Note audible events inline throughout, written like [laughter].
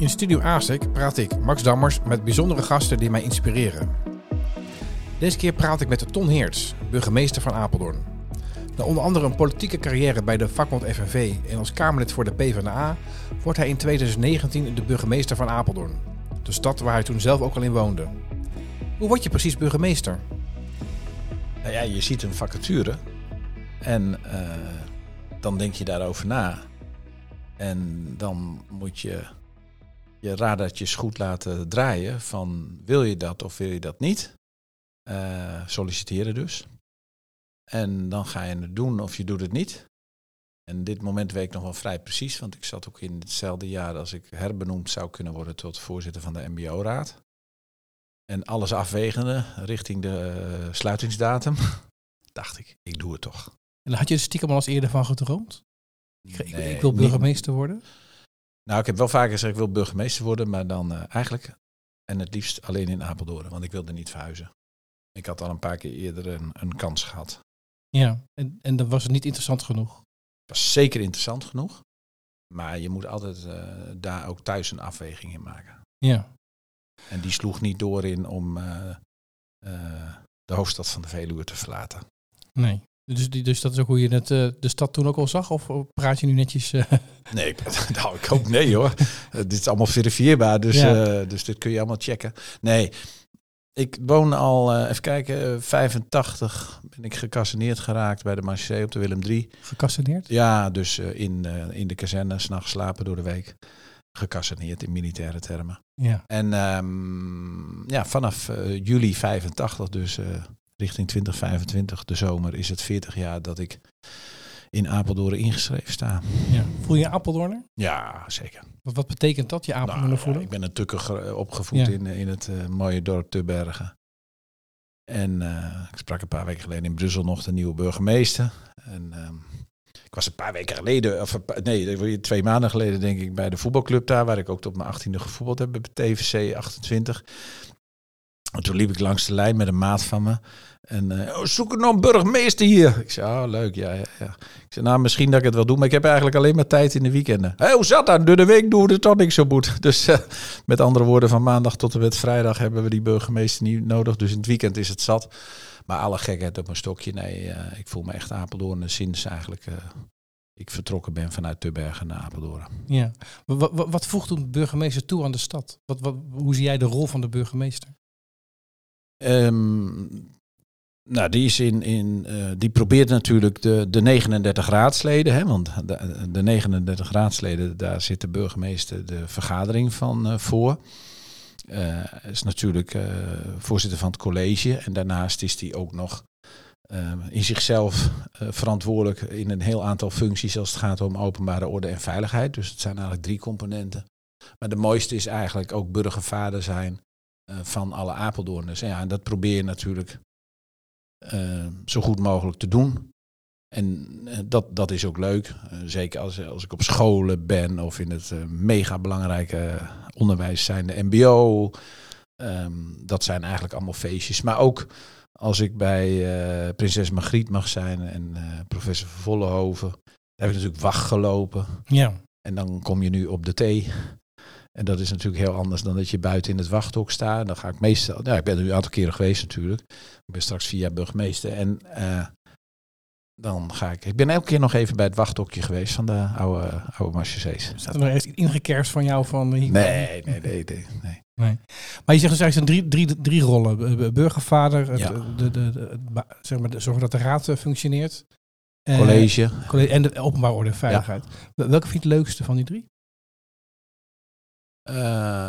In Studio ASIC praat ik, Max Dammers, met bijzondere gasten die mij inspireren. Deze keer praat ik met Ton Heerts, burgemeester van Apeldoorn. Na onder andere een politieke carrière bij de vakbond FNV en als Kamerlid voor de PvdA wordt hij in 2019 de burgemeester van Apeldoorn. De stad waar hij toen zelf ook al in woonde. Hoe word je precies burgemeester? Nou ja, je ziet een vacature en uh, dan denk je daarover na. En dan moet je je radartjes goed laten draaien van wil je dat of wil je dat niet. Uh, solliciteren dus. En dan ga je het doen of je doet het niet. En dit moment weet ik nog wel vrij precies, want ik zat ook in hetzelfde jaar als ik herbenoemd zou kunnen worden tot voorzitter van de MBO-raad. En alles afwegende richting de uh, sluitingsdatum, [laughs] dacht ik, ik doe het toch. En had je er stiekem al eens eerder van gedroomd? Ik, nee, ik wil burgemeester niet. worden? Nou, ik heb wel vaker gezegd, ik wil burgemeester worden, maar dan uh, eigenlijk, en het liefst alleen in Apeldoorn, want ik wilde niet verhuizen. Ik had al een paar keer eerder een, een kans gehad. Ja, en, en dan was het niet interessant genoeg? Het was zeker interessant genoeg, maar je moet altijd uh, daar ook thuis een afweging in maken. Ja. En die sloeg niet door in om uh, de hoofdstad van de Veluwe te verlaten. Nee. Dus, dus dat is ook hoe je het, uh, de stad toen ook al zag? Of praat je nu netjes? Uh... [laughs] Nee, [laughs] nou, ik hoop nee hoor. Uh, dit is allemaal verifieerbaar, dus, ja. dus dit kun je allemaal checken. Nee, ik woon al, even kijken, 85 ben ik gecasseneerd geraakt bij de Marché op de Willem 3. Gecasseneerd? Ja, dus in, in de kazerne, s'nachts slapen door de week. Gecasseneerd in militaire termen. Ja. En um, ja, vanaf juli 85, dus richting 2025, de zomer, is het 40 jaar dat ik in Apeldoorn ingeschreven sta. Ja. Voel je Apeldoorner? Ja, zeker. Wat, wat betekent dat, je Apeldoorner nou, voelen? Ja, ik ben een tukker opgevoed ja. in, in het uh, mooie dorp Tubbergen. En uh, ik sprak een paar weken geleden in Brussel nog de nieuwe burgemeester. En uh, ik was een paar weken geleden, of nee, twee maanden geleden denk ik, bij de voetbalclub daar, waar ik ook tot mijn 18e gevoetbald heb, bij TVC 28. En toen liep ik langs de lijn met een maat van me. En uh, oh, zoek nog een burgemeester hier. Ik zei, oh leuk, ja, ja, ja. Ik zei, nou misschien dat ik het wel doe, maar ik heb eigenlijk alleen maar tijd in de weekenden. Hey, hoe zat dat? Door de week doen we het toch niks zo goed. [laughs] Dus uh, met andere woorden, van maandag tot en met vrijdag hebben we die burgemeester niet nodig. Dus in het weekend is het zat. Maar alle gekheid op mijn stokje, nee, uh, ik voel me echt Apeldoorn sinds eigenlijk ik vertrokken ben vanuit Tubbergen naar Apeldoorn. Ja, wat, wat, wat voegt een burgemeester toe aan de stad? Wat, wat, hoe zie jij de rol van de burgemeester? Um, nou, die, is in, in, uh, die probeert natuurlijk de, de 39 raadsleden, hè, want de, de 39 raadsleden, daar zit de burgemeester de vergadering van uh, voor. Uh, is natuurlijk voorzitter van het college en daarnaast is hij ook nog in zichzelf verantwoordelijk in een heel aantal functies als het gaat om openbare orde en veiligheid. Dus het zijn eigenlijk drie componenten. Maar de mooiste is eigenlijk ook burgervader zijn van alle Apeldoorners. Ja, en dat probeer je natuurlijk uh, zo goed mogelijk te doen. En uh, dat, dat is ook leuk. Uh, zeker als, als ik op scholen ben of in het mega belangrijke onderwijs zijn, de MBO. Um, dat zijn eigenlijk allemaal feestjes. Maar ook als ik bij Prinses Margriet mag zijn en professor van Vollenhoven. Daar heb ik natuurlijk wacht gelopen. Ja. En dan kom je nu op de thee. En dat is natuurlijk heel anders dan dat je buiten in het wachthok staat. Dan ga ik meestal, ja, ik ben er nu een aantal keren geweest natuurlijk. Ik ben straks jaar burgemeester. En uh, dan ga ik, ik ben elke keer nog even bij het wachthokje geweest van de oude, oude Marchessees. Staat er nog eens ingekerst van jou van hier? Nee, nee, nee, nee, nee. nee. Maar je zegt dus eigenlijk drie, drie, drie rollen. Burgervader, ja. de, de, de, zeg maar, zorgen dat de raad functioneert. College. Uh, college en de openbare orde en veiligheid. Ja. Welke vind je het leukste van die drie? Uh,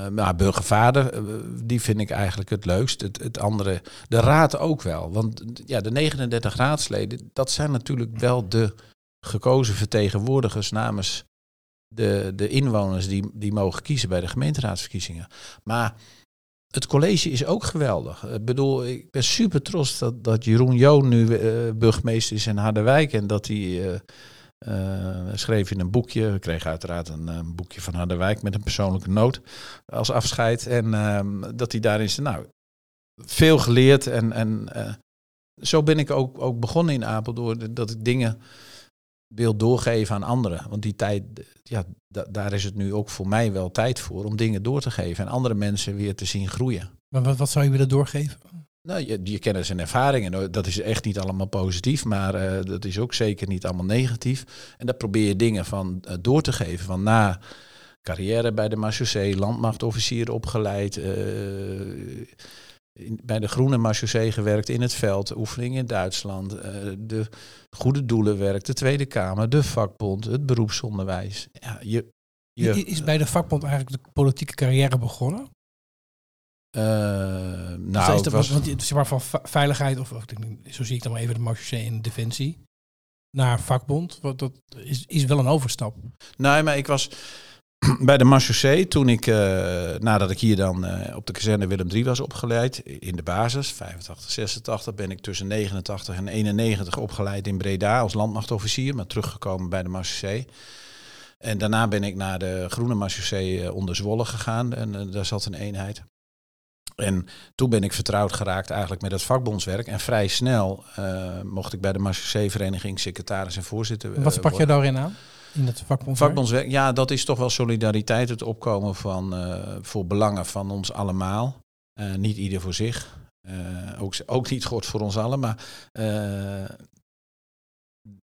nou, burgervader, uh, die vind ik eigenlijk het leukst. Het, het andere, de raad ook wel. Want ja, de 39 raadsleden, dat zijn natuurlijk wel de gekozen vertegenwoordigers namens de, de inwoners die, die mogen kiezen bij de gemeenteraadsverkiezingen. Maar het college is ook geweldig. Ik bedoel, ik ben super trots dat, dat Jeroen Joon nu burgemeester is in Harderwijk en dat hij uh, schreef in een boekje. We kregen uiteraard een, een, boekje van Harderwijk met een persoonlijke noot als afscheid. En uh, dat hij daarin zei, nou, veel geleerd. En, en uh, zo ben ik ook, ook begonnen in Apeldoorn. Dat ik dingen wil doorgeven aan anderen. Want die tijd, ja, daar is het nu ook voor mij wel tijd voor om dingen door te geven en andere mensen weer te zien groeien. Maar wat, wat zou je willen doorgeven? Nou, je, je kennis en ervaringen, dat is echt niet allemaal positief, maar uh, dat is ook zeker niet allemaal negatief. En daar probeer je dingen van uh, door te geven. Van na carrière bij de Marchusee, landmachtofficier opgeleid, uh, bij de Groene Marchusee gewerkt in het veld, oefening in Duitsland, de goede doelenwerk, de Tweede Kamer, de vakbond, het beroepsonderwijs. Ja, je, is bij de vakbond eigenlijk de politieke carrière begonnen? Uh, nou, is dat, was... want, zeg maar van veiligheid, of, of, zo zie ik dan maar even de marché in Defensie, naar vakbond, wat, dat is, is wel een overstap. Nee, maar ik was [clears throat] bij de Marchaussee toen ik, uh, nadat ik hier dan uh, op de kazerne Willem III was opgeleid, in de basis, 85, 86, ben ik tussen 89 en 91 opgeleid in Breda als landmachtofficier, maar teruggekomen bij de Marchaussee. En daarna ben ik naar de Groene Marchaussee onder Zwolle gegaan en daar zat een eenheid. En toen ben ik vertrouwd geraakt eigenlijk met het vakbondswerk. En vrij snel uh, mocht ik bij de Marchaussee-vereniging secretaris en voorzitter uh, Wat sprak je daarin aan? In het vakbondswerk? vakbondswerk? Ja, dat is toch wel solidariteit. Het opkomen van, uh, voor belangen van ons allemaal. niet ieder voor zich. ook, ook niet God voor ons allen. Maar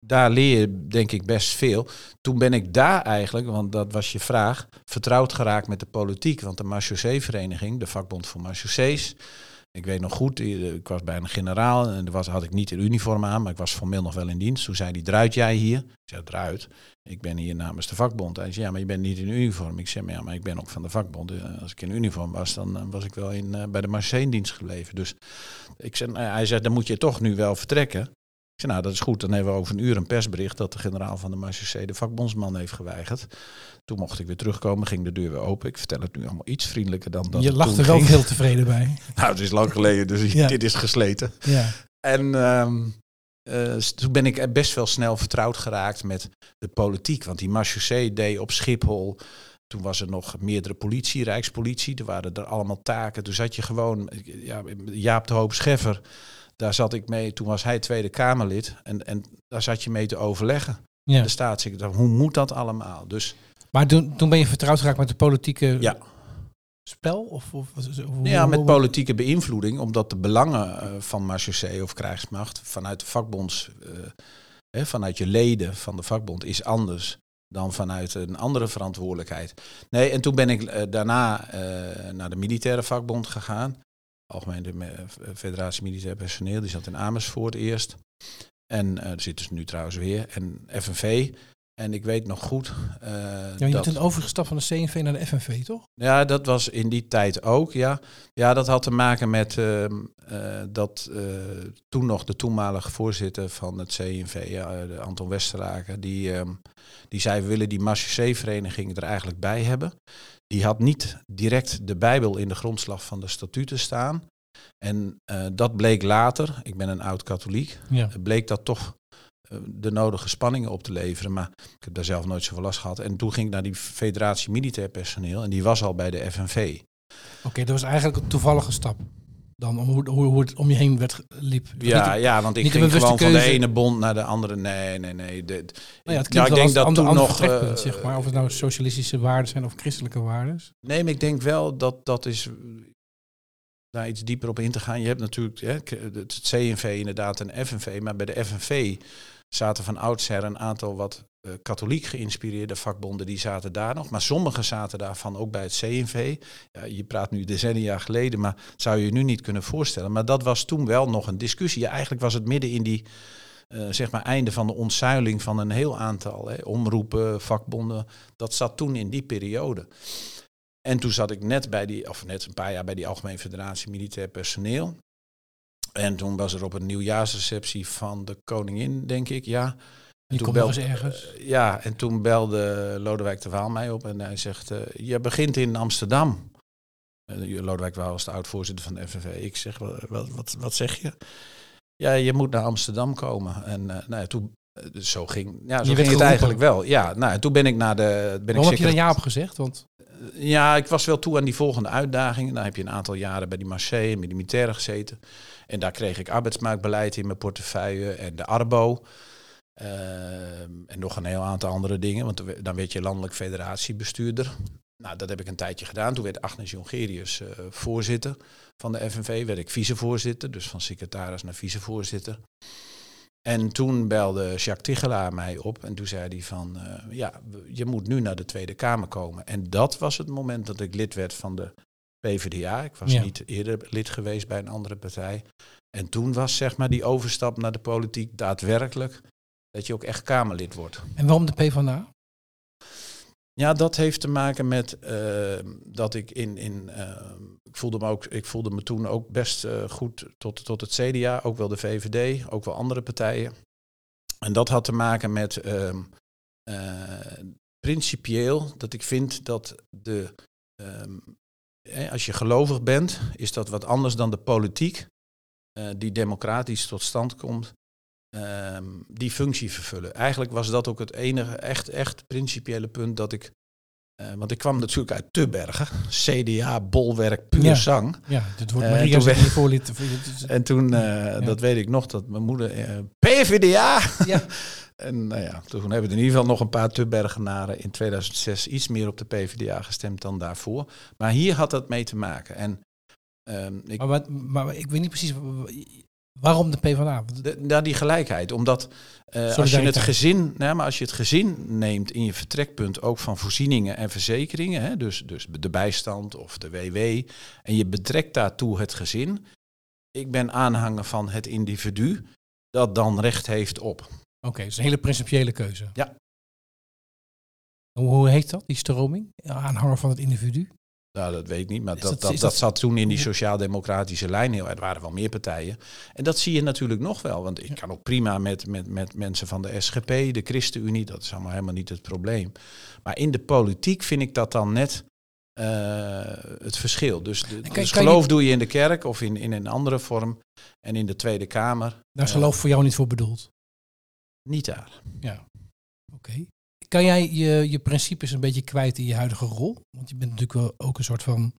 daar leer je denk ik best veel. Toen ben ik daar eigenlijk, want dat was je vraag, vertrouwd geraakt met de politiek. Want de Marchaussee-vereniging, de vakbond voor Marchaussees, ik weet nog goed, ik was bij een generaal en daar had ik niet een uniform aan, maar ik was formeel nog wel in dienst. Toen zei hij, druit jij hier? Ik zei, druit. Ik ben hier namens de vakbond. Hij zei, ja, maar je bent niet in uniform. Ik zei, maar ja, maar ik ben ook van de vakbond. Eh, als ik in uniform was, dan eh, was ik wel in, bij de Marseille-dienst gebleven. Dus ik zei, hij zei, dan moet je toch nu wel vertrekken zei, nou, dat is goed. Dan hebben we over een uur een persbericht dat de generaal van de Marseillais de vakbondsman heeft geweigerd. Toen mocht ik weer terugkomen, ging de deur weer open. Ik vertel het nu allemaal iets vriendelijker dan dat. Je lacht er wel heel tevreden bij. [laughs] nou, het is lang geleden, dus dit is gesleten. Ja. En um, uh, toen ben ik best wel snel vertrouwd geraakt met de politiek. Want die Marseillais deed op Schiphol. Toen was er nog meerdere politie, Rijkspolitie. Er waren er allemaal taken. Toen zat je gewoon, ja, Jaap de Hoop Scheffer daar zat ik mee, toen was hij Tweede Kamerlid. En, en daar zat je mee te overleggen. Ja. De staatssecretaris, hoe moet dat allemaal? Dus, maar toen, toen ben je vertrouwd geraakt met de politieke ja. spel? Of, of, hoe, ja, met politieke beïnvloeding. Omdat de belangen uh, van Marseillais of krijgsmacht vanuit de vakbonds... Uh, vanuit je leden van de vakbond is anders dan vanuit een andere verantwoordelijkheid. Nee, en toen ben ik uh, daarna naar de militaire vakbond gegaan. Algemene Federatie Militair Personeel, die zat in Amersfoort eerst. En uh, er zit dus nu trouwens weer. En FNV. En ik weet nog goed. Uh, ja, je dat... bent een overgestapt van de CNV naar de FNV, toch? Ja, dat was in die tijd ook, ja. Ja, dat had te maken met uh, uh, dat toen nog de toenmalige voorzitter van het CNV, ja, Anton Westeraken, die, ehm, die zei: We willen die Marche-vereniging er eigenlijk bij hebben. Die had niet direct de Bijbel in de grondslag van de statuten staan. En dat bleek later, ik ben een oud katholiek, ja. bleek dat toch de nodige spanningen op te leveren. Maar ik heb daar zelf nooit zoveel last gehad. En toen ging ik naar die federatie militair personeel en die was al bij de FNV. Oké, okay, dat was eigenlijk een toevallige stap dan hoe, hoe, hoe het om je heen werd, liep. Ja, ja want ik ging gewoon keuze. van de ene bond naar de andere. Nee, nee, nee. De, nou ja, het ja, ik denk dat toen nog... Uh, zeg maar, of het nou socialistische waarden zijn of christelijke waarden. Nee, maar ik denk wel dat dat is... Daar iets dieper op in te gaan. Je hebt natuurlijk hè, het CNV inderdaad en FNV. Maar bij de FNV zaten van oudsher een aantal wat uh, katholiek geïnspireerde vakbonden, die zaten daar nog. Maar sommige zaten daarvan ook bij het CNV. Ja, je praat nu decennia geleden, maar dat zou je je nu niet kunnen voorstellen. Maar dat was toen wel nog een discussie. Eigenlijk was het midden in die, uh, zeg maar, einde van de ontzuiling van een heel aantal hè, omroepen, vakbonden. Dat zat toen in die periode. En toen zat ik net bij die, of net een paar jaar bij die Algemene Federatie Militair Personeel. En toen was er op een nieuwjaarsreceptie van de koningin, denk ik, ja. En toen belde, ergens. Uh, ja, en toen belde Lodewijk de Waal mij op en hij zegt, uh, je begint in Amsterdam. Uh, Lodewijk Waal was de oud-voorzitter van de FNV. Ik zeg, wat, wat, wat zeg je? Ja, je moet naar Amsterdam komen. En nou ja, toen, zo ging, ja, zo ging het eigenlijk wel. Ja, nou, en toen ben ik naar de... Ben Waarom heb je dan ja op gezegd? Want... Ja, ik was wel toe aan die volgende uitdagingen. Dan heb je een aantal jaren bij die Marseille en bij militairen gezeten. En daar kreeg ik arbeidsmarktbeleid in mijn portefeuille en de Arbo. Ehm, en nog een heel aantal andere dingen, want dan werd je landelijk federatiebestuurder. Nou, dat heb ik een tijdje gedaan. Toen werd Agnes Jongerius uh, voorzitter van de FNV, werd ik vicevoorzitter, dus van secretaris naar vicevoorzitter. En toen belde Jacques Tichelaar mij op en toen zei hij van, uh, ja, je moet nu naar de Tweede Kamer komen. En dat was het moment dat ik lid werd van de PvdA. Ik was niet eerder lid geweest bij een andere partij. En toen was zeg maar die overstap naar de politiek daadwerkelijk dat je ook echt Kamerlid wordt. En waarom de PvdA? Ja, dat heeft te maken met uh, dat ik in. in uh, ik, voelde me ook, ik voelde me toen ook best uh, goed tot, tot het CDA, ook wel de VVD, ook wel andere partijen. En dat had te maken met ehm, principieel dat ik vind dat de. Um, als je gelovig bent, is dat wat anders dan de politiek, die democratisch tot stand komt. Um, die functie vervullen. Eigenlijk was dat ook het enige echt, echt principiële punt dat ik. Uh, want ik kwam natuurlijk uit Tubbergen, CDA, bolwerk, puur ja. zang. Ja, dit wordt Maria uh. En toen, uh, ja. dat weet ik nog, dat mijn moeder, PvdA! Ja. [laughs] en nou ja, toen hebben we in ieder geval nog een paar Tubbergenaren in 2006 iets meer op de PvdA gestemd dan daarvoor. Maar hier had dat mee te maken. En, um, ik, maar, wat, maar ik weet niet precies, Waarom de PvdA? De, nou, die gelijkheid. Omdat uh, als je het gezin, nou, maar als je het gezin neemt in je vertrekpunt ook van voorzieningen en verzekeringen, hè, dus, dus de bijstand of de WW, en je betrekt daartoe het gezin. Ik ben aanhanger van het individu dat dan recht heeft op. Oké, okay, dus een hele principiële keuze. Ja. Hoe heet dat, die stroming? Aanhanger van het individu? Nou, dat weet ik niet, maar dat, dat, dat, dat, zat toen in die sociaal-democratische lijn heel. Er waren wel meer partijen. En dat zie je natuurlijk nog wel. Want ik kan ook prima met, met, met mensen van de SGP, de ChristenUnie, dat is allemaal helemaal niet het probleem. Maar in de politiek vind ik dat dan net uh, het verschil. Dus, de, kan, dus geloof je... doe je in de kerk of in, in een andere vorm. En in de Tweede Kamer. Daar is geloof uh, voor jou niet voor bedoeld? Niet daar. Ja, oké. Okay. Kan jij je, je principes een beetje kwijt in je huidige rol? Want je bent natuurlijk wel ook een soort van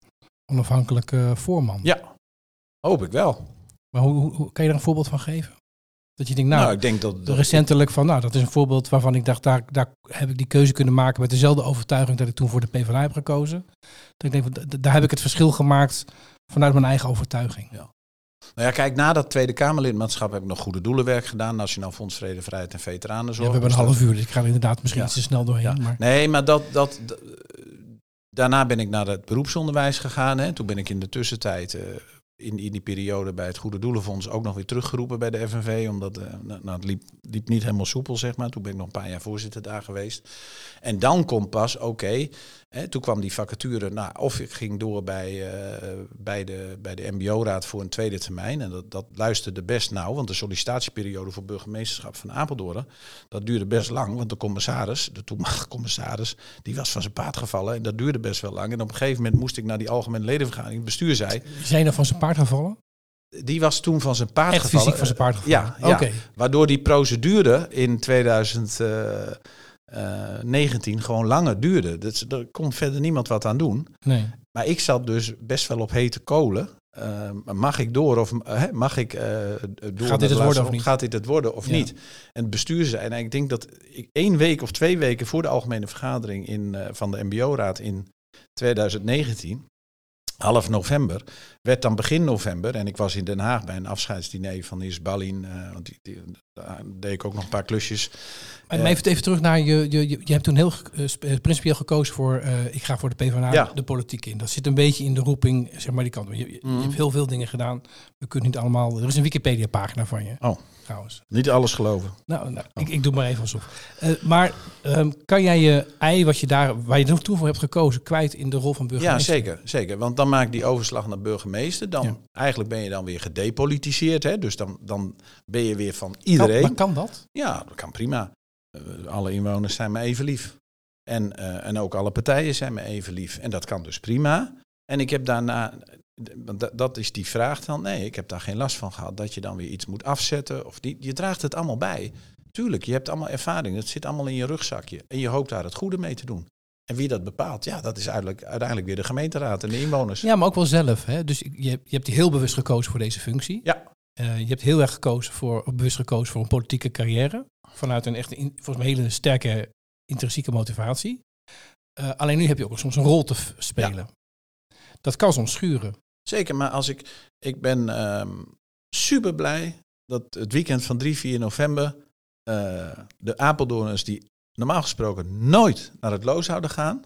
onafhankelijke voorman. Ja, hoop ik wel. Maar hoe, hoe, hoe kan je daar een voorbeeld van geven? Dat je denkt, nou, nou ik denk dat, dat recentelijk van, nou, dat is een voorbeeld waarvan ik dacht, daar, daar heb ik die keuze kunnen maken met dezelfde overtuiging dat ik toen voor de PvdA heb gekozen. Dat ik denk, daar heb ik het verschil gemaakt vanuit mijn eigen overtuiging. Ja. Nou ja, kijk, na dat Tweede Kamerlidmaatschap heb ik nog goede doelenwerk gedaan. Nationaal Fonds Vrede, Vrijheid en Veteranenzorg. Ja, we hebben een half uur, dus ik ga er inderdaad misschien ja. iets te snel doorheen. Ja. Maar... Nee, maar dat, dat, daarna ben ik naar het beroepsonderwijs gegaan. Hè. Toen ben ik in de tussentijd uh, in, in die periode bij het Goede Doelenfonds ook nog weer teruggeroepen bij de FNV. Omdat uh, nou, het liep, liep, niet helemaal soepel, zeg maar. Toen ben ik nog een paar jaar voorzitter daar geweest. En dan komt pas, oké, okay, toen kwam die vacature, nou, of ik ging door bij, uh, bij de, bij de MBO-raad voor een tweede termijn. En dat, dat luisterde best nauw, want de sollicitatieperiode voor burgemeesterschap van Apeldoorn, dat duurde best lang. Want de commissaris, de toenmalige commissaris, die was van zijn paard gevallen. En dat duurde best wel lang. En op een gegeven moment moest ik naar die algemene ledenvergadering. Het bestuur zei... Zijn er van zijn paard gevallen? Die was toen van zijn paard Echt gevallen. fysiek van zijn paard gevallen? Ja, ja okay. waardoor die procedure in 2000... Uh, uh, 19 gewoon langer duurde. Dat, er kon verder niemand wat aan doen. Nee. Maar ik zat dus best wel op hete kolen. Uh, mag ik door of uh, mag ik uh, door? Gaat dit het worden of niet? Gaat dit het worden of ja. niet? En het bestuur zei, en ik denk dat ik één week of twee weken voor de algemene vergadering in, van de MBO-raad in 2019 half november, werd dan begin november. En ik was in Den Haag bij een afscheidsdiner van Is Balin. Uh, want die, die, daar deed ik ook nog een paar klusjes. Maar uh, even, even terug naar je, je. Je hebt toen heel uh, principieel gekozen voor. ik ga voor de PvdA ja. de politiek in. Dat zit een beetje in de roeping, zeg maar die kant. Je, je, mm. je hebt heel veel dingen gedaan. We kunnen niet allemaal. Er is een Wikipedia-pagina van je. Oh. Trouwens. Niet alles geloven. Nou, nou oh. ik, ik doe maar even alsof. maar um, kan jij je ei, wat je daar, waar je toen voor hebt gekozen, kwijt in de rol van burgemeester? Ja, zeker. zeker. Want dan maak die overslag naar burgemeester. Dan ja. eigenlijk ben je dan weer gedepolitiseerd. Hè? Dus dan, dan ben je weer van iedereen. Kan, kan dat? Ja, dat kan prima. Uh, alle inwoners zijn me even lief. En, uh, en ook alle partijen zijn me even lief. En dat kan dus prima. En ik heb daarna, want dat is die vraag dan, nee, ik heb daar geen last van gehad. Dat je dan weer iets moet afzetten. Of die, je draagt het allemaal bij. Tuurlijk, je hebt allemaal ervaring. Het zit allemaal in je rugzakje. En je hoopt daar het goede mee te doen. En wie dat bepaalt, ja, dat is uiteindelijk, uiteindelijk weer de gemeenteraad en de inwoners. Ja, maar ook wel zelf. Hè? Dus je, je hebt heel bewust gekozen voor deze functie. Ja. je hebt heel erg gekozen voor, bewust gekozen voor een politieke carrière. Vanuit een echt, volgens mij, hele sterke intrinsieke motivatie. alleen nu heb je ook soms een rol te spelen. Dat kan soms schuren. Zeker, maar als ik, ik ben um, super blij dat het weekend van 3, 4 november uh, de Apeldoorners die normaal gesproken nooit naar het Loo zouden gaan,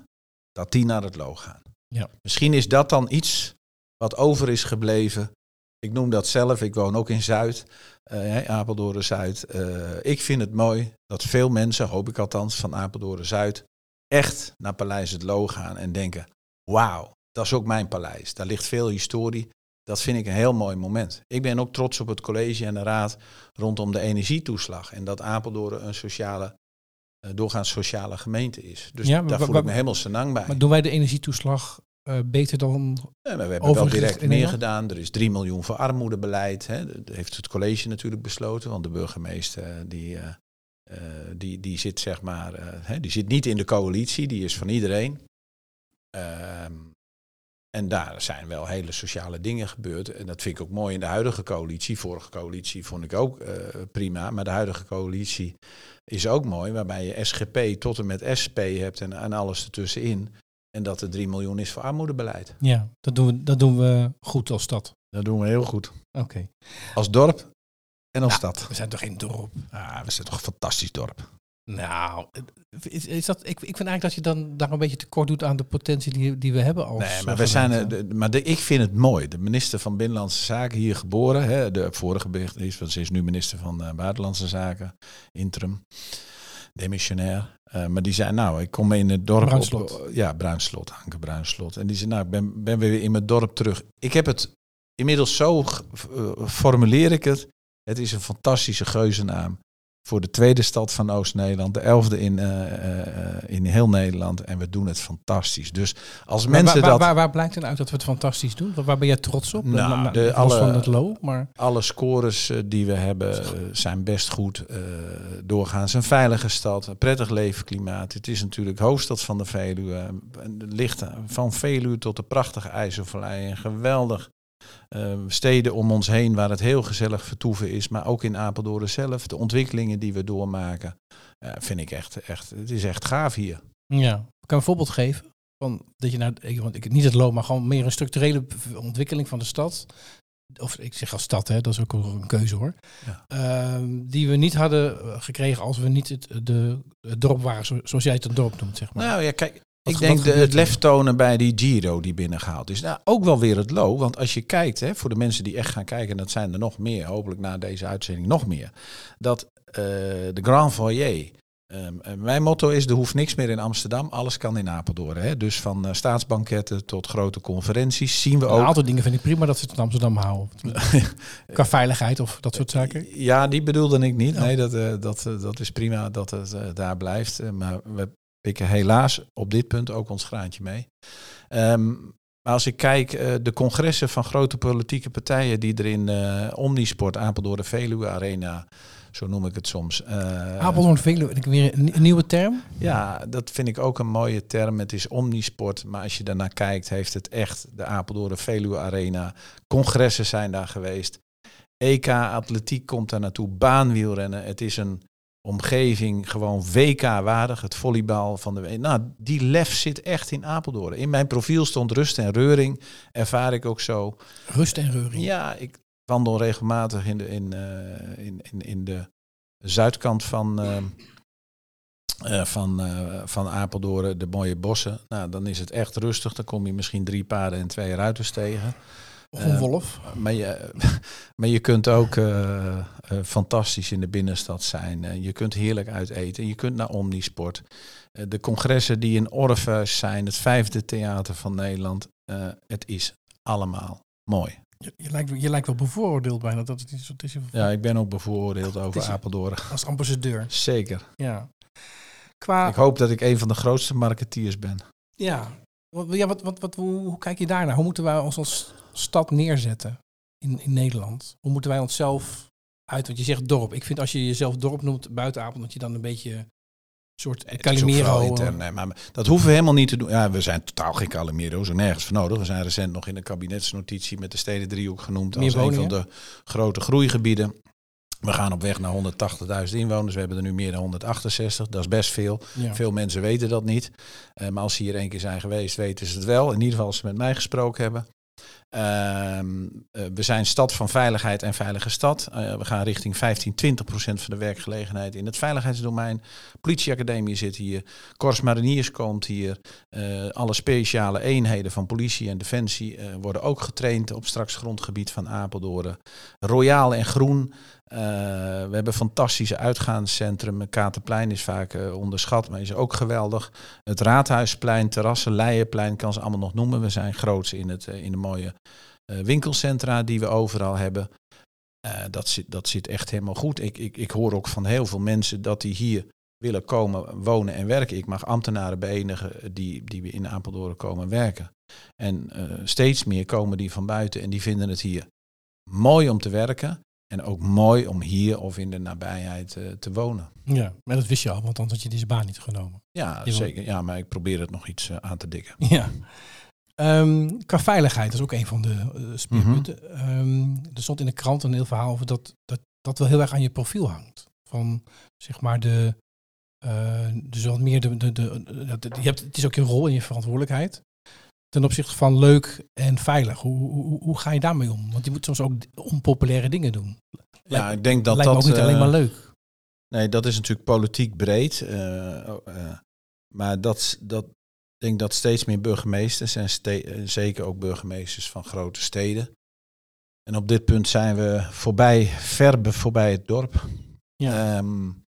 dat die naar het Loo gaan. Ja. Misschien is dat dan iets wat over is gebleven. Ik noem dat zelf, ik woon ook in Zuid, uh, Apeldoorn Zuid. Uh, ik vind het mooi dat veel mensen, hoop ik althans, van Apeldoorn Zuid echt naar Paleis het Loo gaan en denken, wauw, dat is ook mijn paleis. Daar ligt veel historie. Dat vind ik een heel mooi moment. Ik ben ook trots op het college en de raad rondom de energietoeslag. En dat Apeldoorn een sociale, doorgaans sociale gemeente is. Dus ja, daar voel ik me helemaal senang bij. Maar doen wij de energietoeslag uh, beter dan ja, We hebben wel direct meer gedaan. Er is 3 miljoen voor armoedebeleid. Hè. Dat heeft het college natuurlijk besloten. Want de burgemeester eh, die, uh, die, die zit zeg maar, die zit niet in de coalitie. Die is van iedereen. En daar zijn wel hele sociale dingen gebeurd. En dat vind ik ook mooi in de huidige coalitie. Vorige coalitie vond ik ook uh, prima. Maar de huidige coalitie is ook mooi. Waarbij je SGP tot en met SP hebt en, en alles ertussenin. En dat er 3 miljoen is voor armoedebeleid. Ja, dat doen we, dat doen we goed als stad. Dat doen we heel goed. Oké. Als dorp en als stad. We zijn toch geen dorp? Ah, we zijn toch een fantastisch dorp. Nou, is, is dat, ik, ik vind eigenlijk dat je dan daar een beetje tekort doet aan de potentie die, die we hebben als. Nee, maar we zijn. De, maar de, ik vind het mooi. De minister van Binnenlandse Zaken hier geboren. Hè, de vorige bericht is, want ze is nu minister van uh, Buitenlandse Zaken, interim, demissionair. Uh, maar die zei, nou, ik kom in het dorp. Bruinslot. Op, ja, Bruinslot, Anke Bruinslot. En die zei, nou, ik ben, ben weer in mijn dorp terug. Ik heb het inmiddels zo, uh, formuleer ik het. Het is een fantastische geuzennaam voor de tweede stad van Oost-Nederland, de elfde in, uh, uh, in heel Nederland. En we doen het fantastisch. Dus als mensen waar, dat... Waar, waar, blijkt dan uit dat we het fantastisch doen? Waar ben jij trots op? Nou, de, alle, van het low, maar... alle scores die we hebben zijn best goed. doorgaans een veilige stad, een prettig leefklimaat. Het is natuurlijk hoofdstad van de Veluwe. ligt van Veluwe tot de prachtige IJsselvallei. Een geweldig steden om ons heen waar het heel gezellig vertoeven is, maar ook in Apeldoorn zelf. De ontwikkelingen die we doormaken, uh, vind ik echt, echt, het is echt gaaf hier. Ja, ik kan een voorbeeld geven van dat je nou, ik, niet het loop, maar gewoon meer een structurele ontwikkeling van de stad. Of ik zeg als stad, hè, dat is ook een keuze hoor. Ja. Ehm, die we niet hadden eh, gekregen als we niet het, de, het dorp waren, zoals jij het een dorp noemt, zeg maar. Nou ja, kijk, ik denk de, het lef tonen bij die Giro die binnengehaald is. Nou, ook wel weer het low. Want als je kijkt, hè, voor de mensen die echt gaan kijken, en dat zijn er nog meer, hopelijk na deze uitzending nog meer. Dat uh, de Grand Foyer. Um, mijn motto is: er hoeft niks meer in Amsterdam, alles kan in Apeldoorn. Hè? Dus van uh, staatsbanketten tot grote conferenties zien we ook. Een aantal dingen vind ik prima dat ze het in Amsterdam houden. [laughs] Qua veiligheid of dat soort zaken. Ja, die bedoelde ik niet. Nee, dat, dat, dat is prima dat het daar blijft. maar we pikken helaas op dit punt ook ons graantje mee. Um, maar als ik kijk, uh, de congressen van grote politieke partijen die er in uh, Omnisport, Apeldoorn Veluwe Arena, zo noem ik het soms. Uh, Apeldoorn Veluwe, weer een, een, nieuwe term? Ja, dat vind ik ook een mooie term. Het is Omnisport, maar als je daarnaar kijkt, heeft het echt de Apeldoorn Veluwe Arena. Congressen zijn daar geweest. EK Atletiek komt daar naartoe, baanwielrennen. Het is een omgeving gewoon WK-waardig. Het volleybal van de... Nou, die lef zit echt in Apeldoorn. In mijn profiel stond rust en reuring. Ervaar ik ook zo. Rust en reuring? Ja, ik wandel regelmatig in de, in, uh, in, in, in, de zuidkant van... Uh, uh, van, van Apeldoorn, de mooie bossen. Nou, dan is het echt rustig. Dan kom je misschien drie paarden en twee ruiters tegen. Of een wolf. maar, je, [laughs] maar je kunt ook uh, fantastisch in de binnenstad zijn. Je kunt heerlijk uit eten. Je kunt naar Omnisport. De congressen die in Orpheus zijn, het vijfde theater van Nederland. het is allemaal mooi. Je, je, lijkt, je lijkt wel bevooroordeeld bijna. Dat het is, het is ja, ik ben ook bevooroordeeld over Apeldoorn. Als ambassadeur. Zeker. Ja. Qua... Ik hoop dat ik een van de grootste marketeers ben. Ja. Ja, wat, wat, wat, hoe, hoe kijk je daarnaar? Hoe moeten wij ons als stad neerzetten in, in Nederland? Hoe moeten wij onszelf uit, want je zegt dorp. Ik vind als je jezelf dorp noemt buiten dat je dan een beetje soort Calimero. nee, maar dat hoeven we helemaal niet te doen. Ja, we zijn totaal geen Calimero's er nergens voor nodig. We zijn recent nog in de kabinetsnotitie met de steden driehoek genoemd als een van de grote groeigebieden. We gaan op weg naar 180.000 inwoners. We hebben er nu meer dan 168. Dat is best veel. Veel mensen weten dat niet. Uh, maar als ze hier één keer zijn geweest, weten ze het wel. In ieder geval als ze met mij gesproken hebben. Ehm, eh, we zijn stad van veiligheid en veilige stad. Uh, we gaan richting 15, 20 procent van de werkgelegenheid in het veiligheidsdomein. Politieacademie zit hier. Korps Mariniers komt hier. Uh, alle speciale eenheden van politie en defensie worden ook getraind op straks grondgebied van Apeldoorn. Royaal en groen. Uh, we hebben fantastische uitgaanscentrum. Katerplein is vaak uh, onderschat, maar is ook geweldig. Het Raadhuisplein, terrassen, Leijenplein, kan ze allemaal nog noemen. We zijn groots in, het, uh, in de mooie winkelcentra die we overal hebben. dat, zit, dat zit echt helemaal goed. Ik, ik, ik hoor ook van heel veel mensen dat die hier willen komen wonen en werken. Ik mag ambtenaren beënigen die, die in Apeldoorn komen werken. En steeds meer komen die van buiten en die vinden het hier mooi om te werken. En ook mooi om hier of in de nabijheid uh, te wonen. Ja, maar dat wist je al, want anders had je deze baan niet genomen. Ja, zeker. Ja, maar ik probeer het nog iets uh, aan te dikken. Ja. Um, qua veiligheid is ook een van de uh, speerpunten. Mm -hmm. um, er stond in de krant een heel verhaal over dat, dat dat wel heel erg aan je profiel hangt. Van zeg maar de. dus wat meer de. de, de, de, je hebt, het is ook je rol en je verantwoordelijkheid ten opzichte van leuk en veilig? Hoe, hoe, hoe ga je daarmee om? Want je moet soms ook onpopulaire dingen doen. Ja, ik denk dat lijkt dat... ook niet alleen maar eh, leuk. Nee, dat is natuurlijk politiek breed. Uh, uh, maar dat, dat, ik denk dat steeds meer burgemeesters en zeker ook burgemeesters van grote steden. En op dit punt zijn we voorbij, ver voorbij het dorp. Ja. Um,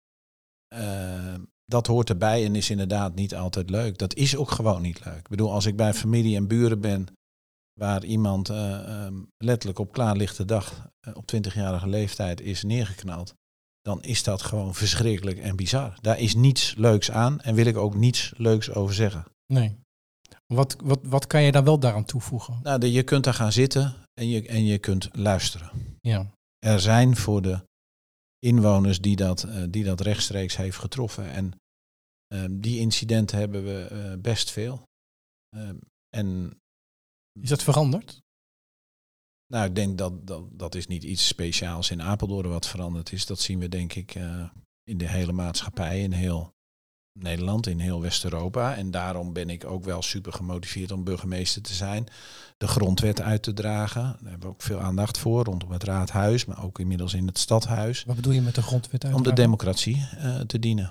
dat hoort erbij en is inderdaad niet altijd leuk. Dat is ook gewoon niet leuk. Ik bedoel, als ik bij familie en buren ben waar iemand uh, um, letterlijk op klaarlichte dag uh, op 20-jarige leeftijd is neergeknald, dan is dat gewoon verschrikkelijk en bizar. Daar is niets leuks aan en wil ik ook niets leuks over zeggen. Nee. Wat, wat, wat kan je dan wel daaraan toevoegen? Nou, je kunt daar gaan zitten en je, en je kunt luisteren. Ja. Er zijn voor de inwoners die dat, uh, die dat rechtstreeks heeft getroffen. En um, die incidenten hebben we uh, best veel. Um, en, is dat veranderd? Nou, ik denk dat, dat dat is niet iets speciaals in Apeldoorn wat veranderd is. Dat zien we denk ik uh, in de hele maatschappij, in heel Nederland, in heel West-Europa. En daarom ben ik ook wel super gemotiveerd om burgemeester te zijn. De grondwet uit te dragen. Daar hebben we ook veel aandacht voor rondom het raadhuis, maar ook inmiddels in het stadhuis. Wat bedoel je met de grondwet uit? Om de democratie uh, te dienen.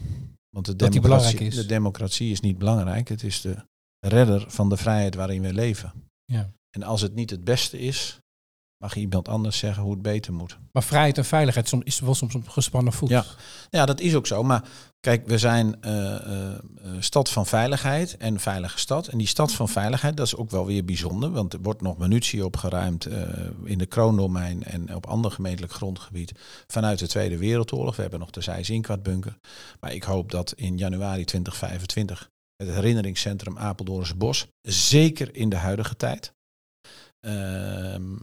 Want de dat democratie, is. de democratie is niet belangrijk. Het is de redder van de vrijheid waarin we leven. Ja. En als het niet het beste is, mag iemand anders zeggen hoe het beter moet. Maar vrijheid en veiligheid is wel soms op gespannen voet. Ja. ja, dat is ook zo. Maar kijk, we zijn uh, uh, stad van veiligheid en veilige stad. En die stad van veiligheid, dat is ook wel weer bijzonder. Want er wordt nog munitie opgeruimd uh, in de kroondomein en op ander gemeentelijk grondgebied vanuit de Tweede Wereldoorlog. We hebben nog de Zijzinkwartbunker. Maar ik hoop dat in januari 2025 het herinneringscentrum Apeldoornse Bos, zeker in de huidige tijd, ehm,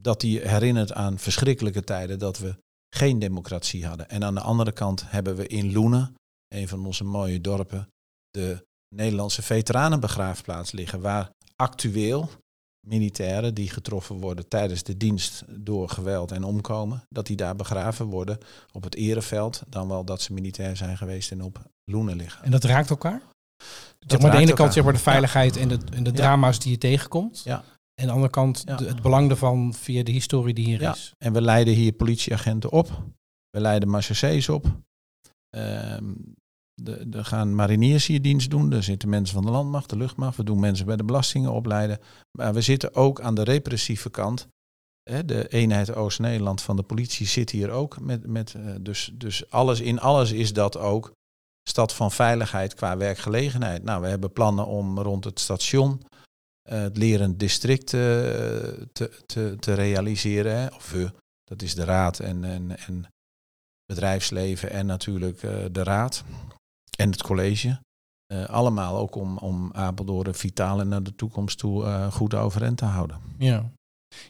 dat die herinnert aan verschrikkelijke tijden dat we geen democratie hadden. En aan de andere kant hebben we in Loenen, een van onze mooie dorpen, de Nederlandse veteranenbegraafplaats liggen, waar actueel militairen die getroffen worden tijdens de dienst door geweld en omkomen, dat die daar begraven worden op het ereveld, dan wel dat ze militair zijn geweest en op Loenen liggen. En dat raakt elkaar? Dat maar aan de ene kant zeg maar de veiligheid ja. en de, en de drama's die je tegenkomt. Ja. En aan de andere kant ja. de, het belang ervan via de historie die hier ja. is. En we leiden hier politieagenten op. We leiden marechaussées op. Um, er gaan mariniers hier dienst doen. Er zitten mensen van de landmacht, de luchtmacht. We doen mensen bij de belastingen opleiden. Maar we zitten ook aan de repressieve kant. De eenheid Oost-Nederland van de politie zit hier ook. Met, met, dus, dus alles, in alles is dat ook stad van veiligheid qua werkgelegenheid. Nou, we hebben plannen om rond het station het lerend district uh, te, te, te realiseren. Of we, dat is de raad en, en, en bedrijfsleven en natuurlijk uh, de raad en het college. allemaal ook om, om Apeldoorn vitaal en naar de toekomst toe goed overeind te houden. Ja.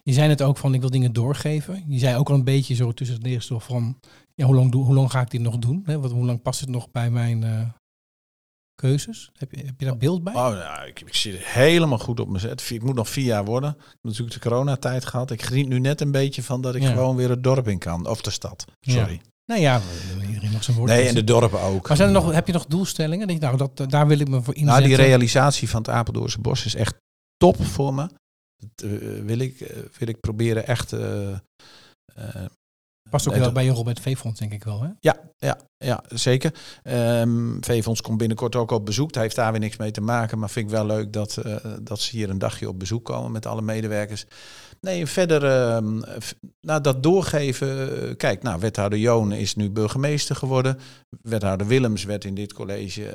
Je zei het ook van ik wil dingen doorgeven. Je zei ook al een beetje zo tussen het neerstof van ja, hoe, lang hoe lang ga ik dit nog doen? Hè? Wat, hoe lang past het nog bij mijn, keuzes? Heb je, heb je daar beeld bij? Oh, nou, ik, ik zit helemaal goed op mijn zet. Ik moet nog vier jaar worden. Ik heb natuurlijk de coronatijd gehad. Ik geniet nu net een beetje van dat ik gewoon weer het dorp in kan. Of de stad. Sorry. Ja. Nou ja, iedereen mag zijn woord. Nee, en de dorpen ook. Maar zijn er nog, heb je nog doelstellingen? Denk, nou, dat, daar wil ik me voor inzetten. Nou, die realisatie van het Apeldoornse Bos is echt top voor me. Dat uh, wil, ik, uh, wil ik proberen echt uh, Past ook heel bij je rol bij het V-fonds, denk ik wel, hè? Ja, ja, ja zeker. Um, V-fonds komt binnenkort ook op bezoek. Hij heeft daar weer niks mee te maken, maar vind ik wel leuk dat, uh, dat ze hier een dagje op bezoek komen met alle medewerkers. Nee, verder uh, nou, dat doorgeven. Kijk, nou, wethouder Joon is nu burgemeester geworden. Wethouder Willems werd in dit college, uh,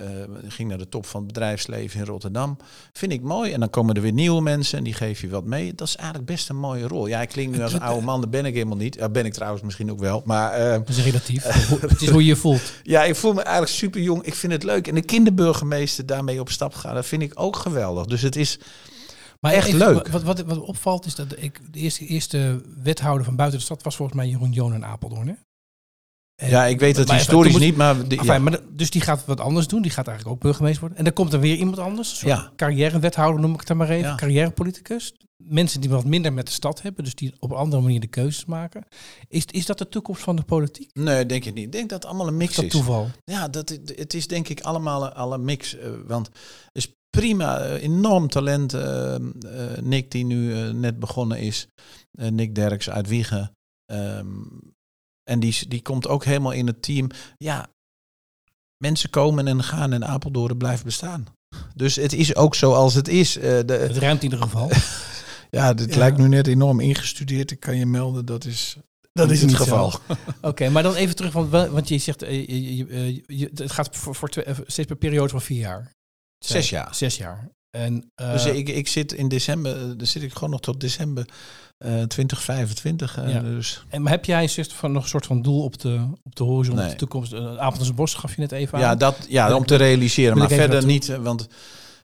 ging naar de top van het bedrijfsleven in Rotterdam. Vind ik mooi. En dan komen er weer nieuwe mensen en die geef je wat mee. Dat is eigenlijk best een mooie rol. Ja, ik klink nu als een oude man, dat ben ik helemaal niet. Ja, ben ik trouwens misschien ook wel. Maar, uh, dat is relatief. [laughs] het is hoe je je voelt. Ja, ik voel me eigenlijk super jong. Ik vind het leuk. En de kinderburgemeester daarmee op stap gaan, dat vind ik ook geweldig. Dus het is maar echt leuk. Wat, wat, wat opvalt is dat ik de eerste, eerste wethouder van buiten de stad was volgens mij Jeroen Joon in Apeldoorn. Hè? En, ja, ik weet het historisch niet, maar... Ja. maar... Dus die gaat wat anders doen. Die gaat eigenlijk ook burgemeester worden. En dan komt er weer iemand anders. Ja. Carrière-wethouder noem ik het dan maar even. Ja. Carrière-politicus. Mensen die wat minder met de stad hebben. Dus die op een andere manier de keuzes maken. Is, is dat de toekomst van de politiek? Nee, denk ik niet. Ik denk dat het allemaal een mix is. Dat toeval? Ja, dat, het is denk ik allemaal een mix. Uh, want is prima, eh, enorm talent. Uh, uh, Nick, die nu net begonnen is. Nick Derks uit Wiegen. Um, en die, die komt ook helemaal in het team. Ja, mensen komen en gaan en Apeldoorn blijft bestaan. Dus het is ook zoals het is. de, het ruimt in ieder geval. [laughs] ja, dit lijkt nu net enorm ingestudeerd. Ik kan je melden, dat is dat is het geval. [laughs] Oké, maar dan even terug, want, want je zegt, je, je, je, het gaat voor, voor twee, steeds per periode van vier jaar. Zes jaar. Zes jaar. En, uh, dus ik, ik zit in december, dan zit ik gewoon nog tot december uh, 2025. Uh, ja. dus. En maar heb jij soort van, nog een soort van doel op de, op de horizon, nee. de toekomst? Uh, Avondse Bos gaf je net even ja, aan. Dat, ja, om te realiseren, maar verder niet, want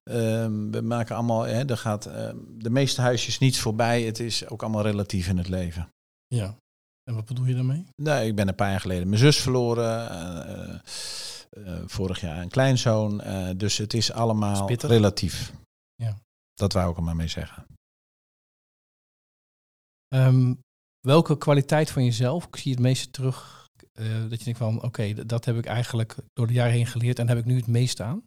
ehm, we maken allemaal, hè, er gaat ehm, de meeste huisjes niets voorbij. Het is ook allemaal relatief in het leven. Ja, en wat bedoel je daarmee? Nee, ik ben een paar jaar geleden mijn zus verloren. Uh, vorig jaar een kleinzoon. Uh, dus het is allemaal relatief. Ja. Dat wou ik er maar mee zeggen. Um, welke kwaliteit van jezelf zie je het meeste terug? Uh, dat je denkt van, oké, okay, dat heb ik eigenlijk door de jaren heen geleerd en heb ik nu het meest aan?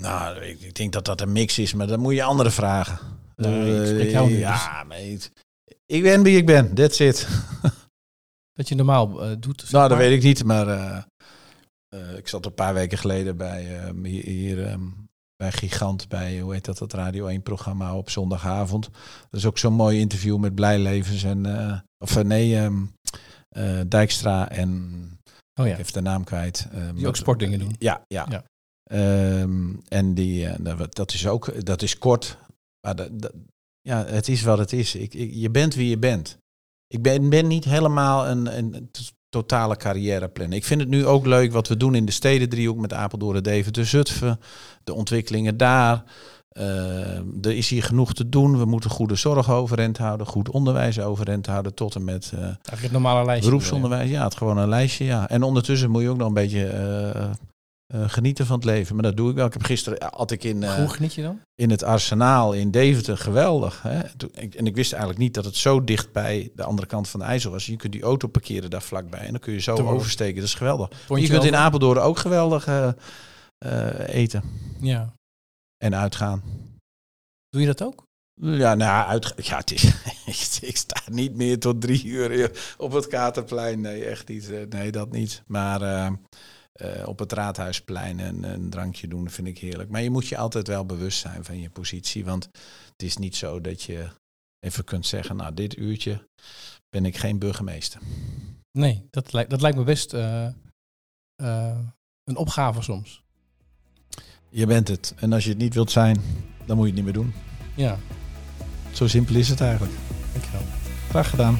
Nou, ik, ik denk dat dat een mix is, maar dan moet je anderen vragen. Ik jou niet. Ja, dus. ik ben wie ik ben, that's it. Dat je normaal uh, doet? Nou, dat weet ik niet, maar uh, uh, ik zat een paar weken geleden bij uh, hier, hier um, bij Gigant, bij hoe heet dat, dat Radio 1 programma op zondagavond. Dat is ook zo'n mooi interview met Blijlevens en, uh, of nee, um, Dijkstra en, oh ja. even de naam kwijt. Die ook sportdingen doen. Ja, ja. ja. en die, dat is ook, dat is kort, maar dat, dat, ja, het is wat het is. Ik, ik, je bent wie je bent. Ik ben, ben niet helemaal een, een totale carrièreplan. Ik vind het nu ook leuk wat we doen in de steden driehoek met Apeldoorn, Deventer, Zutphen. De ontwikkelingen daar. Uh, er is hier genoeg te doen. We moeten goede zorg overeind houden, goed onderwijs overeind houden, tot en met uh, het normale lijstje. Beroepsonderwijs, ja, het gewoon een lijstje, ja. En ondertussen moet je ook nog een beetje uh, uh, genieten van het leven. Maar dat doe ik wel. Ik heb gisteren had ik in. Uh, Hoe geniet je dan? In het arsenaal in Deventer. Geweldig. Hè? En ik wist eigenlijk niet dat het zo dicht bij de andere kant van de IJssel was. Je kunt die auto parkeren daar vlakbij. En dan kun je zo Te oversteken. Dat is geweldig. Je, je kunt in Apeldoorn ook geweldig uh, eten. Ja. En uitgaan. Doe je dat ook? Ja, nou, uit, ja, het is, [laughs] ik sta niet meer tot drie uur op het Katerplein. Nee, echt niet. Nee, dat niet. Maar uh, op het Raadhuisplein een, een, drankje doen, vind ik heerlijk. Maar je moet je altijd wel bewust zijn van je positie. Want het is niet zo dat je even kunt zeggen, nou dit uurtje ben ik geen burgemeester. Nee, dat, lijkt, dat lijkt me best uh, uh, een opgave soms. Je bent het. En als je het niet wilt zijn, dan moet je het niet meer doen. Ja. Zo simpel is het eigenlijk. Dankjewel. Graag gedaan.